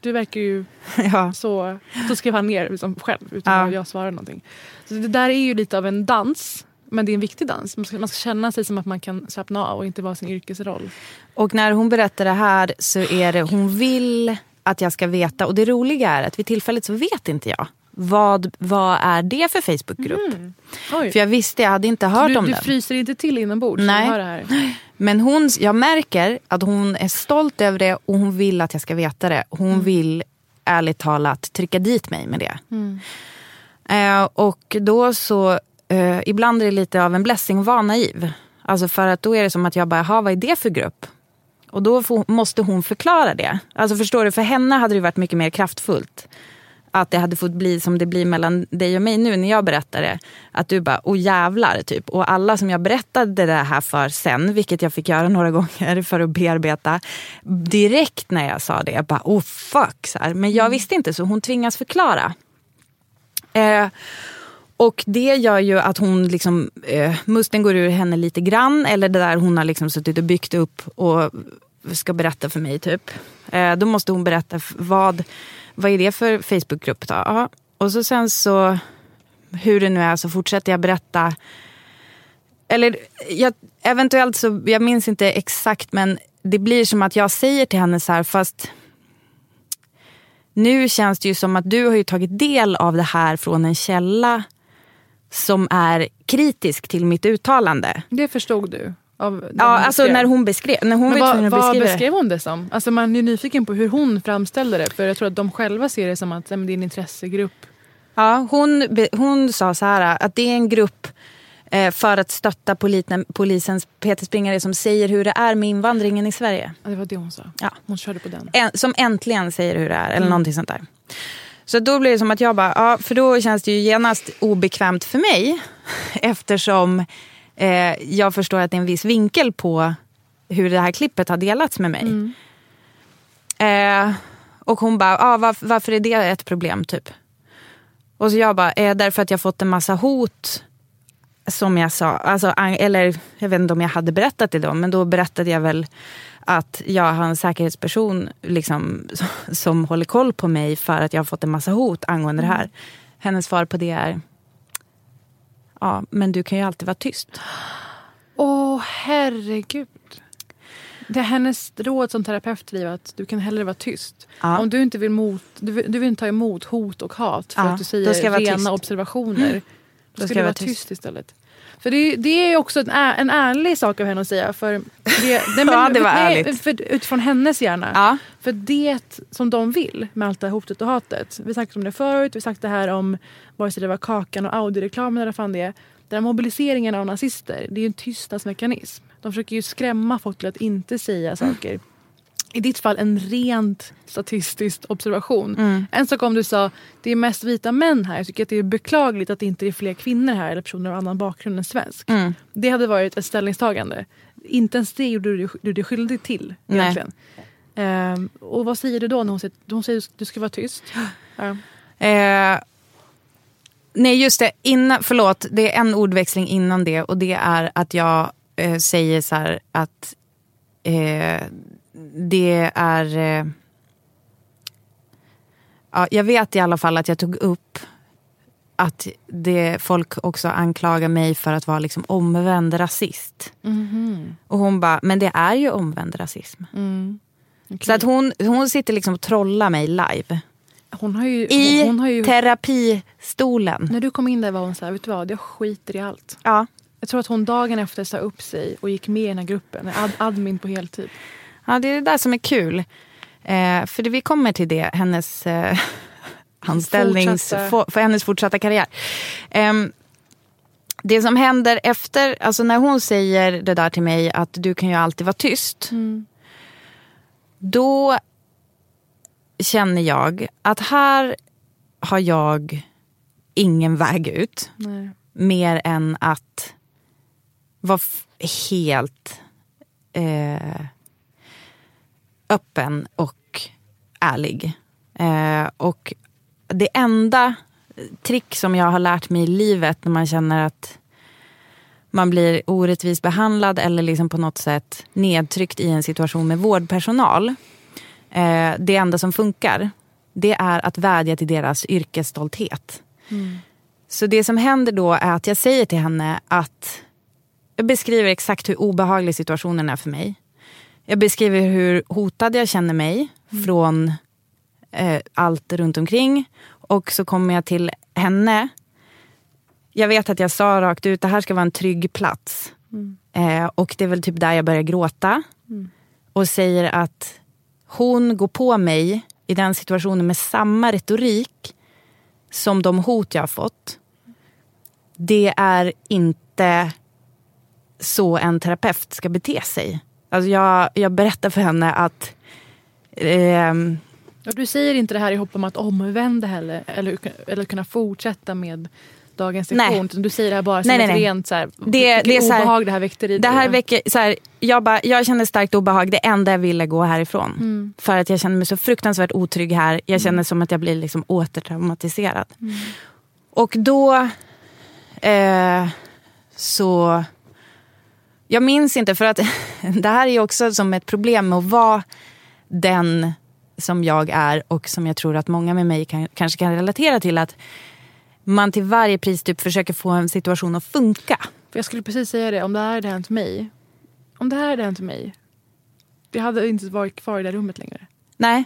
du, verkar ju Ja. så... Så skrev han ner liksom, själv utan Ja. att jag svarade någonting. Så det där är ju lite av en dans. Men det är en viktig dans. Man ska, man ska känna sig som att man kan slappna av och inte vara sin yrkesroll. Och när hon berättar det här så är det, hon vill att jag ska veta. Och det roliga är att vid tillfället så vet inte jag. Vad, vad är det för Facebookgrupp? Oj. För jag visste, jag hade inte hört du, om du den. fryser inte till inombords? Nej. du. Men hon, jag märker att hon är stolt över det och hon vill att jag ska veta det. Hon vill ärligt talat trycka dit mig med det. Eh, och då så, eh, ibland är det lite av en blessing att vara naiv. Alltså för att då är det som att jag bara, "Jaha, vad är det för grupp? Och då får, måste hon förklara det. Alltså förstår du, för henne hade det varit mycket mer kraftfullt. Att det hade fått bli som det blir mellan dig och mig nu när jag berättar det. Att du bara, oh jävlar, typ. Och alla som jag berättade det här för sen, vilket jag fick göra några gånger för att bearbeta. Direkt när jag sa det, jag bara, oh fuck. Så här. Men jag visste inte, så hon tvingas förklara. Eh, och det gör ju att hon liksom, eh, musten går ur henne lite grann. Eller det där hon har liksom suttit och byggt upp och ska berätta för mig typ. Eh, då måste hon berätta vad, vad är det för Facebookgrupp då? Och så sen så, hur det nu är, så fortsätter jag berätta. Eller jag, eventuellt så, jag minns inte exakt men det blir som att jag säger till henne så här fast nu känns det ju som att du har ju tagit del av det här från en källa som är kritisk till mitt uttalande. Det förstod du? Av Ja, alltså beskrev. när hon beskrev, när hon Men vad, att vad beskrev hon det som? Alltså man är nyfiken på hur hon framställde det. För jag tror att de själva ser det som att nej, det är en intressegrupp. Ja, hon, hon sa så här att det är en grupp eh, för att stötta politen, polisens Peter Springare som säger hur det är med invandringen i Sverige. Ja, det var det hon sa. Ja. Hon körde på den. En, som äntligen säger hur det är, eller Mm. någonting sånt där. Så då blir det som att jag bara, ja, för då känns det ju genast obekvämt för mig. Eftersom eh, jag förstår att det är en viss vinkel på hur det här klippet har delats med mig. Mm. Eh, och hon bara, ah, varför, varför är det ett problem typ? Och så jag bara, eh, därför att jag fått en massa hot. Som jag sa, alltså, eller jag vet inte om jag hade berättat det då, men då berättade jag väl att jag har en säkerhetsperson liksom, som håller koll på mig för att jag har fått en massa hot angående det här. Hennes svar på det är, ja men du kan ju alltid vara tyst. Åh herregud. Det är hennes råd som terapeut livet att du kan hellre vara tyst. Ja. Om du inte vill, mot, du, vill, du vill inte ta emot hot och hat för Ja, att du då säger rena tyst. observationer. Då ska, ska du vara tyst. tyst. istället. För det, är- det är också en, ä, en ärlig sak av henne att säga. För det, nej, Ja, det var ärligt. För, utifrån hennes hjärna. Ja. För det som de vill med allt det här hotet och hatet. Vi har sagt om det förut, vi har sagt det här om vare sig det var Kakan och Audi-reklamen eller vad fan det är. Den här mobiliseringen av nazister, det är en tystnadsmekanism. De försöker ju skrämma folk till att inte säga saker. I ditt fall en rent statistisk observation. En sak om du sa det är mest vita män här. Jag tycker att det är beklagligt att det inte är fler kvinnor här eller personer av annan bakgrund än svensk. Det hade varit ett ställningstagande. Inte ens det gjorde du, du dig skyldig till. Egentligen. Ehm, och vad säger du då när hon säger, hon säger att du ska vara tyst? Ja. Eh, nej just det, innan, förlåt, det är en ordväxling innan det och det är att jag eh, säger så här att eh, det är... Eh, ja, jag vet i alla fall att jag tog upp att det, folk också anklagar mig för att vara liksom omvänd rasist. Och hon bara, men det är ju omvänd rasism. Så att hon, hon sitter liksom och trollar mig live. Hon har ju, I hon, hon har ju, terapistolen. när du kom in där var hon så här, vet du vad, jag skiter i allt. Ja. Jag tror att hon dagen efter sa upp sig och gick med i den här gruppen. Ad, admin på heltid. Ja, det är det där som är kul. Eh, för det, vi kommer till det, hennes eh, anställnings... Fortsatta- För, hennes fortsatta karriär. Ehm, det som händer efter, alltså när hon säger det där till mig att du kan ju alltid vara tyst. Då känner jag att här har jag ingen väg ut. Nej. Mer än att vara helt eh, öppen och ärlig. Eh, och det enda trick som jag har lärt mig i livet när man känner att man blir orättvist behandlad eller liksom på något sätt nedtryckt i en situation med vårdpersonal. Eh, det enda som funkar, det är att vädja till deras yrkesstolthet. Så det som händer då är att jag säger till henne att jag beskriver exakt hur obehaglig situationen är för mig. Jag beskriver hur hotad jag känner mig från eh, allt runt omkring. Och så kommer jag till henne. Jag vet att jag sa rakt ut, det här ska vara en trygg plats. Eh, och det är väl typ där jag börjar gråta. Och säger att hon går på mig i den situationen med samma retorik som de hot jag har fått. Det är inte så en terapeut ska bete sig. Alltså jag, jag berättar för henne att ehm, Och du säger inte det här i hopp om att omvända heller eller, eller kunna fortsätta med dagens Nej. sektion. utan Du säger det här bara som Nej, nej, ett nej. rent så här, Det- det är så här- obehag det här väckte i Det här väcker, så här, jag, bara, jag känner starkt obehag. Det enda jag ville gå härifrån. Mm. För att jag känner mig så fruktansvärt otrygg här. Jag känner som att jag blir liksom återtraumatiserad. Mm. Och då eh, så... Jag minns inte, för att det här är också som ett problem med att vara den som jag är och som jag tror att många med mig kan, kanske kan relatera till. Att man till varje pris typ försöker få en situation att funka. För jag skulle precis säga det, om det här hade hänt mig. Om det här hade hänt mig. Jag hade inte varit kvar i det rummet längre. Nej.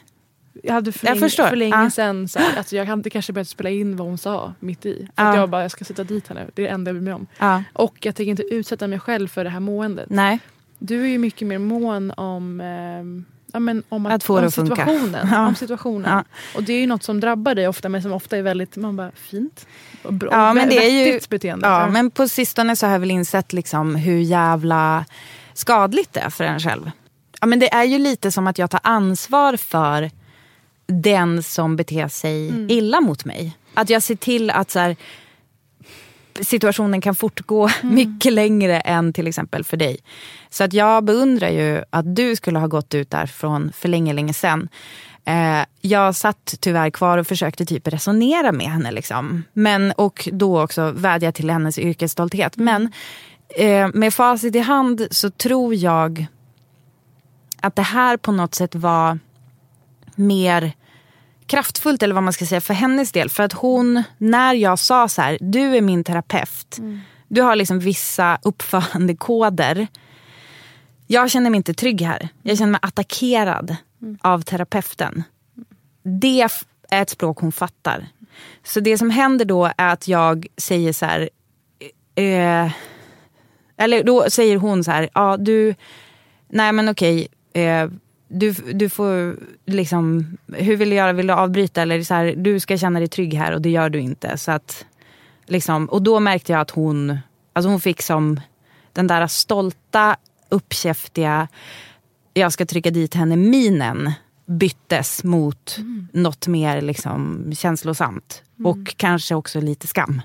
Jag hade för, Jag länge, förstår. för länge Ja. sedan så här, alltså jag hade kanske börjat spela in vad hon sa mitt i. För Ja. att jag bara, jag ska sätta dit henne. Det är det enda jag bryr mig om. Ja. Och jag tänker inte utsätta mig själv för det här måendet. Nej. Du är ju mycket mer mån om, ehm, ja, men om att, Att få om situationen. Ja. Om situationen. Ja. Och det är ju något som drabbar dig ofta men som ofta är väldigt man bara, fint. Och bra, Ja, men det är ju, beteende. ja, men på sistone så har jag väl insett liksom hur jävla skadligt det är för en själv. Ja, men det är ju lite som att jag tar ansvar för den som beter sig Mm. illa mot mig. Att jag ser till att så här, situationen kan fortgå Mm. mycket längre än till exempel för dig. Så att jag beundrar ju att du skulle ha gått ut därifrån för länge, länge sedan. Eh, jag satt tyvärr kvar och försökte typ resonera med henne. Liksom. Men, och då också vädja till hennes yrkesstolthet. Men eh, med facit i hand så tror jag att det här på något sätt var mer kraftfullt eller vad man ska säga för hennes del. För att hon, när jag sa så här, du är min terapeut. Du har liksom vissa uppförandekoder. Jag känner mig inte trygg här. Jag känner mig attackerad av terapeuten. Det är ett språk hon fattar. Så det som händer då är att jag säger så här, eh, eller då säger hon så här, ja du, nej men okej, eh, du, du får liksom, hur vill du göra, vill du avbryta eller så här, du ska känna dig trygg här och det gör du inte. Så att, liksom, och då märkte jag att hon, alltså hon fick som den där stolta, uppkäftiga, jag ska trycka dit henne minen byttes mot något mer liksom känslosamt. Och kanske också lite skam.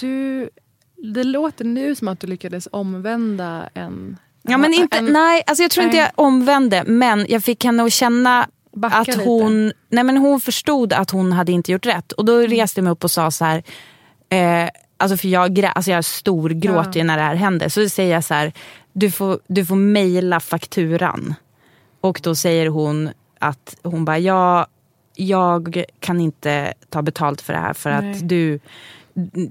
Du, det låter nu som att du lyckades omvända en... Ja, men inte, en, nej, alltså jag tror inte nej. jag omvände men jag fick henne att känna Backa att lite. hon, nej men hon förstod att hon hade inte gjort rätt. Och då Mm. reste jag mig upp och sa så här, eh, alltså för jag, grä, alltså jag storgråter ju när det här händer. Så säger jag så här, du får, du får mejla fakturan. Och då säger hon att hon bara, ja, jag kan inte ta betalt för det här för Nej. att du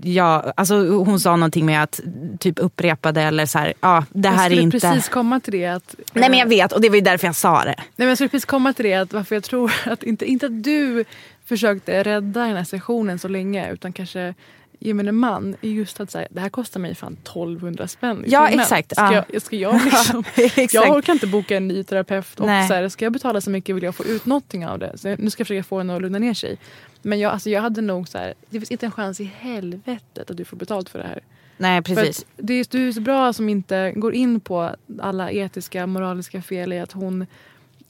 Ja, alltså hon sa någonting med att typ upprepade eller så här, ja det jag här är skulle inte... precis komma till det. Att, Nej men jag vet och det var ju därför jag sa det. Nej, men jag skulle precis komma till det, att varför jag tror att inte, inte att du försökte rädda den här sessionen så länge utan kanske gemene man är just att säga det här kostar mig fan 1200 spänn Ja, timmen. exakt, Ska, ja. jag, ska jag liksom, jag orkar inte boka en ny terapeut och Nej. så här, ska jag betala så mycket vill jag få ut någonting av det. Så nu ska jag försöka få henne att lugna ner sig. Men jag, alltså, jag hade nog så här, det finns inte en chans i helvetet att du får betalt för det här. Nej precis. det är, du är så bra som inte går in på alla etiska, moraliska fel i att hon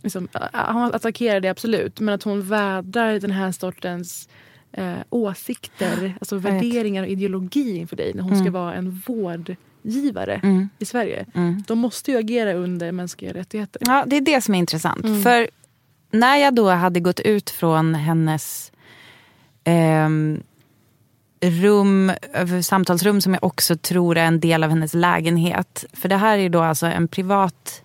liksom, hon attackerar det absolut, men att hon vädrar den här sortens eh, åsikter, alltså värderingar och ideologi inför dig när hon ska Mm. vara en vårdgivare Mm. i Sverige. Mm. De måste ju agera under mänskliga rättigheter. Ja, det är det som är intressant. Mm. För när jag då hade gått ut från hennes ehm, rum, eh, samtalsrum som jag också tror är en del av hennes lägenhet. För det här är då alltså en privat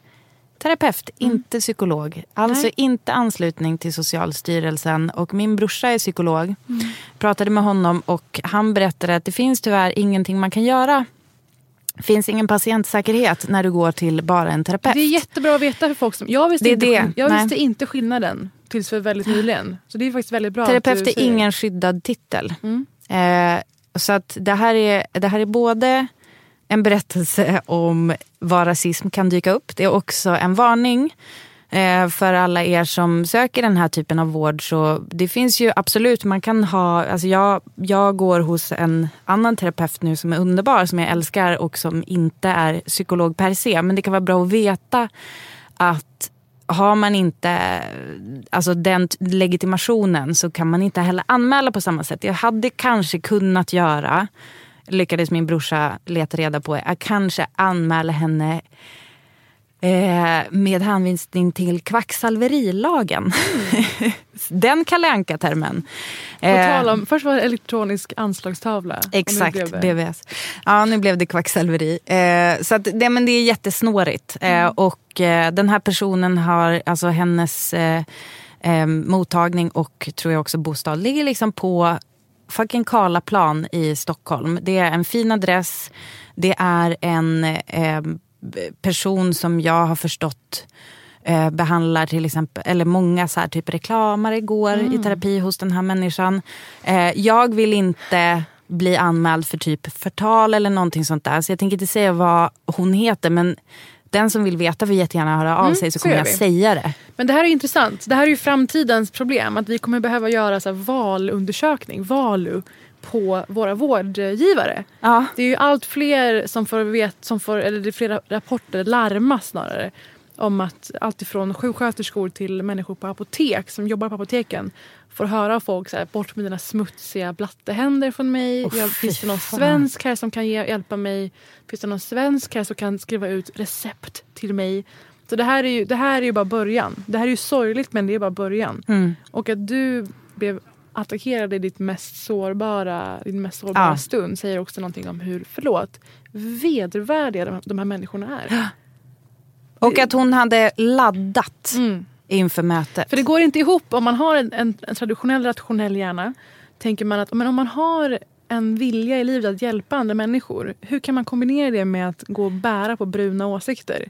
terapeut, inte psykolog. Alltså Nej. inte anslutning till Socialstyrelsen. Och min brorsa är psykolog. Pratade med honom och han berättade att det finns tyvärr ingenting man kan göra. Finns ingen patientsäkerhet när du går till bara en terapeut. Det är jättebra att veta för folk som... Jag visste, Det inte, det. Jag Nej. visste inte skillnaden tills för väldigt nyligen. Så det är faktiskt väldigt bra Terapeut är ingen skyddad titel. Mm. Eh, så att det här, är, det här är både en berättelse om var rasism kan dyka upp. Det är också en varning eh, för alla er som söker den här typen av vård. Så det finns ju absolut, man kan ha... Alltså jag, jag går hos en annan terapeut nu som är underbar, som jag älskar och som inte är psykolog per se. Men det kan vara bra att veta att har man inte alltså den legitimationen så kan man inte heller anmäla på samma sätt. Jag hade kanske kunnat göra, lyckades min brorsa leta reda på, att kanske anmäla henne eh, med hänvisning till kvacksalverilagen. den Kalle. På tal om, först var det elektronisk anslagstavla. Exakt, blev det- BVS. Ja, nu blev det kvacksalveri. Eh, så att, det, men det är jättesnårigt. Eh, och eh, den här personen har, alltså hennes eh, eh, mottagning och tror jag också bostad ligger liksom på fucking Karlaplan i Stockholm. Det är en fin adress. Det är en eh, person som jag har förstått eh, behandlar till exempel, eller många så här typ reklamare går i terapi hos den här människan. Eh, jag vill inte bli anmäld för typ förtal eller någonting sånt där. Så jag tänker inte säga vad hon heter men den som vill veta får jättegärna höra av Mm, sig så så kommer jag vi. säga det. Men det här är intressant. Det här är ju framtidens problem. Att vi kommer behöva göra så här valundersökning, valu, på våra vårdgivare. Ja. Det är ju allt fler som får, vet, som får eller det är flera rapporter, larmas snarare, om att allt ifrån sjuksköterskor till människor på apotek som jobbar på apoteken får höra av folk så här, bort med dina smutsiga blattehänder från mig. Åh, jag, finns det någon fan. svensk här som kan ge, hjälpa mig? Finns det någon svensk här som kan skriva ut recept till mig? Så det här är ju, det här är ju bara början. Det här är ju sorgligt men det är bara början. Mm. Och att du blev attackerad i ditt mest sårbara, din mest sårbara Ja. stund säger också någonting om hur, förlåt, vedervärdiga de, de här människorna är. Och att hon hade laddat Mm. inför mötet. För det går inte ihop om man har en, en, en traditionell rationell hjärna. Tänker man att men om man har en vilja i livet att hjälpa andra människor. Hur kan man kombinera det med att gå och bära på bruna åsikter?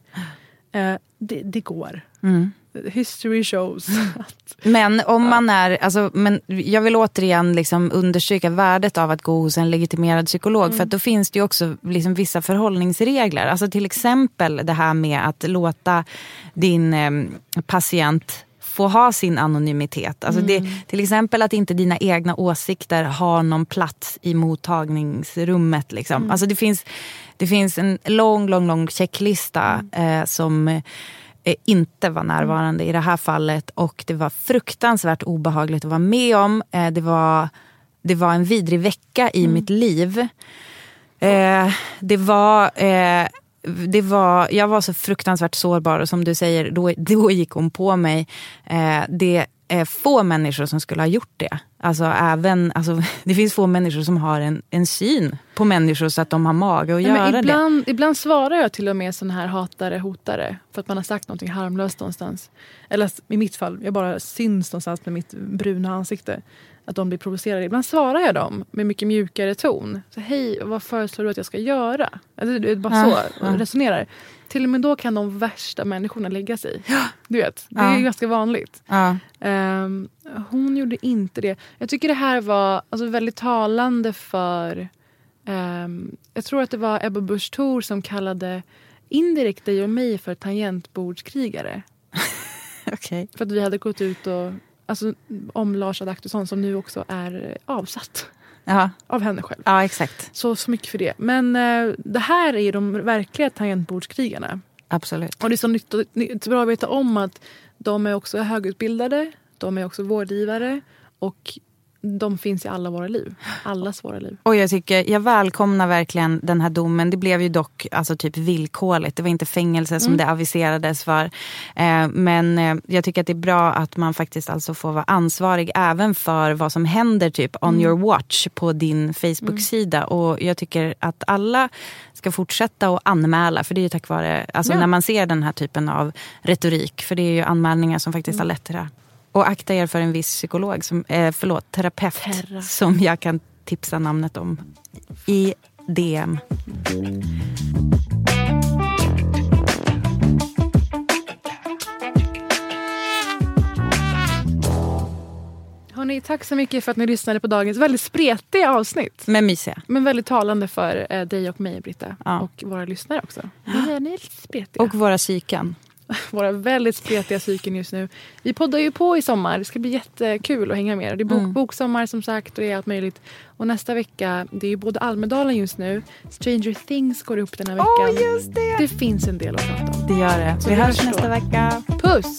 Eh, det, det går. Mm. History shows. Men om man är, alltså, men jag vill återigen liksom understryka värdet av att gå hos en legitimerad psykolog. För att då finns det ju också liksom vissa förhållningsregler. Alltså till exempel det här med att låta din eh, patient få ha sin anonymitet. Alltså det, till exempel att inte dina egna åsikter har någon plats i mottagningsrummet. Liksom. Alltså det, finns, det finns en lång, lång, lång checklista eh, som inte var närvarande i det här fallet. Och det var fruktansvärt obehagligt att vara med om. Eh, det, var, det var en vidrig vecka i mitt liv. Eh, det var... Eh, det var, jag var så fruktansvärt sårbar och som du säger, då, då gick hon på mig. Eh, det få människor som skulle ha gjort det. Alltså, även, alltså, det finns få människor som har en, en syn på människor så att de har mage att Nej, göra men det. ibland, ibland svarar jag till och med sån här hatare, hotare. För att man har sagt någonting harmlöst någonstans. Eller i mitt fall, jag bara syns någonstans med mitt bruna ansikte. Att de blir provocerade. Ibland svarar jag dem med mycket mjukare ton. Så, Hej, vad föreslår du att jag ska göra? Alltså, det är bara Ja, så ja. jag resonerar. Till och med då kan de värsta människorna lägga sig. Du vet, det Ja. är ju ganska vanligt. Ja. Ehm, hon gjorde inte det. Jag tycker det här var alltså, väldigt talande för... ehm, jag tror att det var Ebba Busch Thor som kallade indirekt dig och mig för tangentbordskrigare. Okej. För att vi hade gått ut och... Alltså, om Lars Adaktusson som nu också är avsatt Ja. av henne själv. ja, exakt. Så, så mycket för det. Men eh, det här är ju de verkliga tangentbordskrigarna. Absolut. Och det är så nytt, nytt, bra att veta om att de är också högutbildade, de är också vårdgivare och de finns i alla våra liv. Allas våra liv. Och jag, tycker, jag välkomnar verkligen den här domen. Det blev ju dock alltså, typ villkorligt. Det var inte fängelse som Mm. det aviserades för. Eh, men eh, jag tycker att det är bra att man faktiskt alltså får vara ansvarig även för vad som händer typ on Mm. your watch på din Facebook-sida. Och jag tycker att alla ska fortsätta att anmäla. För det är ju tack vare, alltså Ja. när man ser den här typen av retorik. För det är ju anmälningar som faktiskt Mm. har lett till det här. Och akta er för en viss psykolog, som, eh, förlåt, terapeut Terra. som jag kan tipsa namnet om i DM. Hörrni, tack så mycket för att ni lyssnade på dagens väldigt spretiga avsnitt. Men mysiga. Men väldigt talande för eh, dig och mig, Britta. Ja. Och våra lyssnare också. Ni är, ni är lite spretiga. Och våra psyken. våra väldigt spretiga psyken just nu. Vi poddar ju på i sommar. Det ska bli jättekul att hänga med er. Det är bok, Mm. boksommar som sagt och det är allt möjligt. Och nästa vecka, det är ju både Almedalen just nu. Stranger Things går upp den här veckan. Åh, just det! Det finns en del att prata om. Det gör det. Så Vi vi hörs hörs nästa vecka. Puss!